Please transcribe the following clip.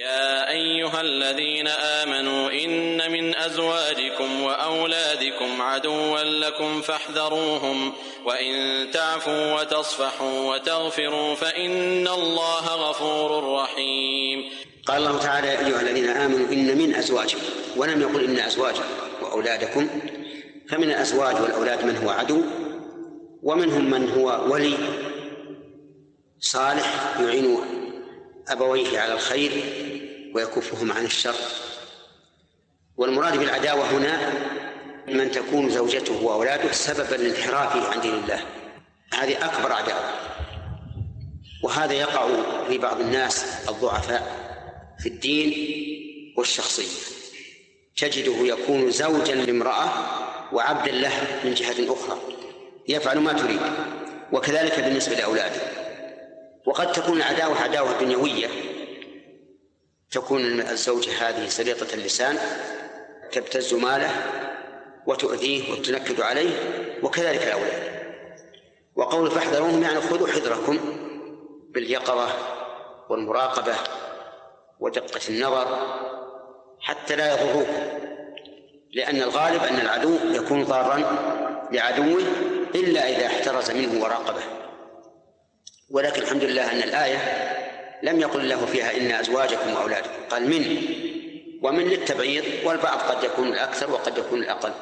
يا أيها الذين آمنوا إن من أزواجكم وأولادكم عدوا لكم فاحذروهم وإن تعفوا وتصفحوا وتغفروا فإن الله غفور رحيم. قال الله تعالى يا أيها الذين آمنوا إن من أزواجكم ولم يقل إن أزواجكم وأولادكم فمن الأزواج والأولاد من هو عدو ومنهم من هو ولي صالح يعين أبويه على الخير ويكفهم عن الشر. والمراد بالعداوة هنا من تكون زوجته وأولاده سببا لانحرافه عن دين الله. هذه أكبر عداوة. وهذا يقع في بعض الناس الضعفاء في الدين والشخصية. تجده يكون زوجا لامرأة وعبدا له من جهة أخرى. يفعل ما تريد. وكذلك بالنسبة لأولاده. وقد تكون العداوة عداوة دنيوية. تكون الزوجة هذه سليطة اللسان تبتز ماله وتؤذيه وتنكد عليه وكذلك الأولاد. وقول فاحذروهم يعني خذوا حذركم باليقظة والمراقبة ودقة النظر حتى لا يضروكم لأن الغالب أن العدو يكون ضارا لعدوه إلا إذا احترز منه وراقبه. ولكن الحمد لله أن الآية لم يقل له فيها إن أزواجكم وأولادكم. قال من؟ ومن للتبعيض والبعض قد يكون الأكثر وقد يكون الأقل.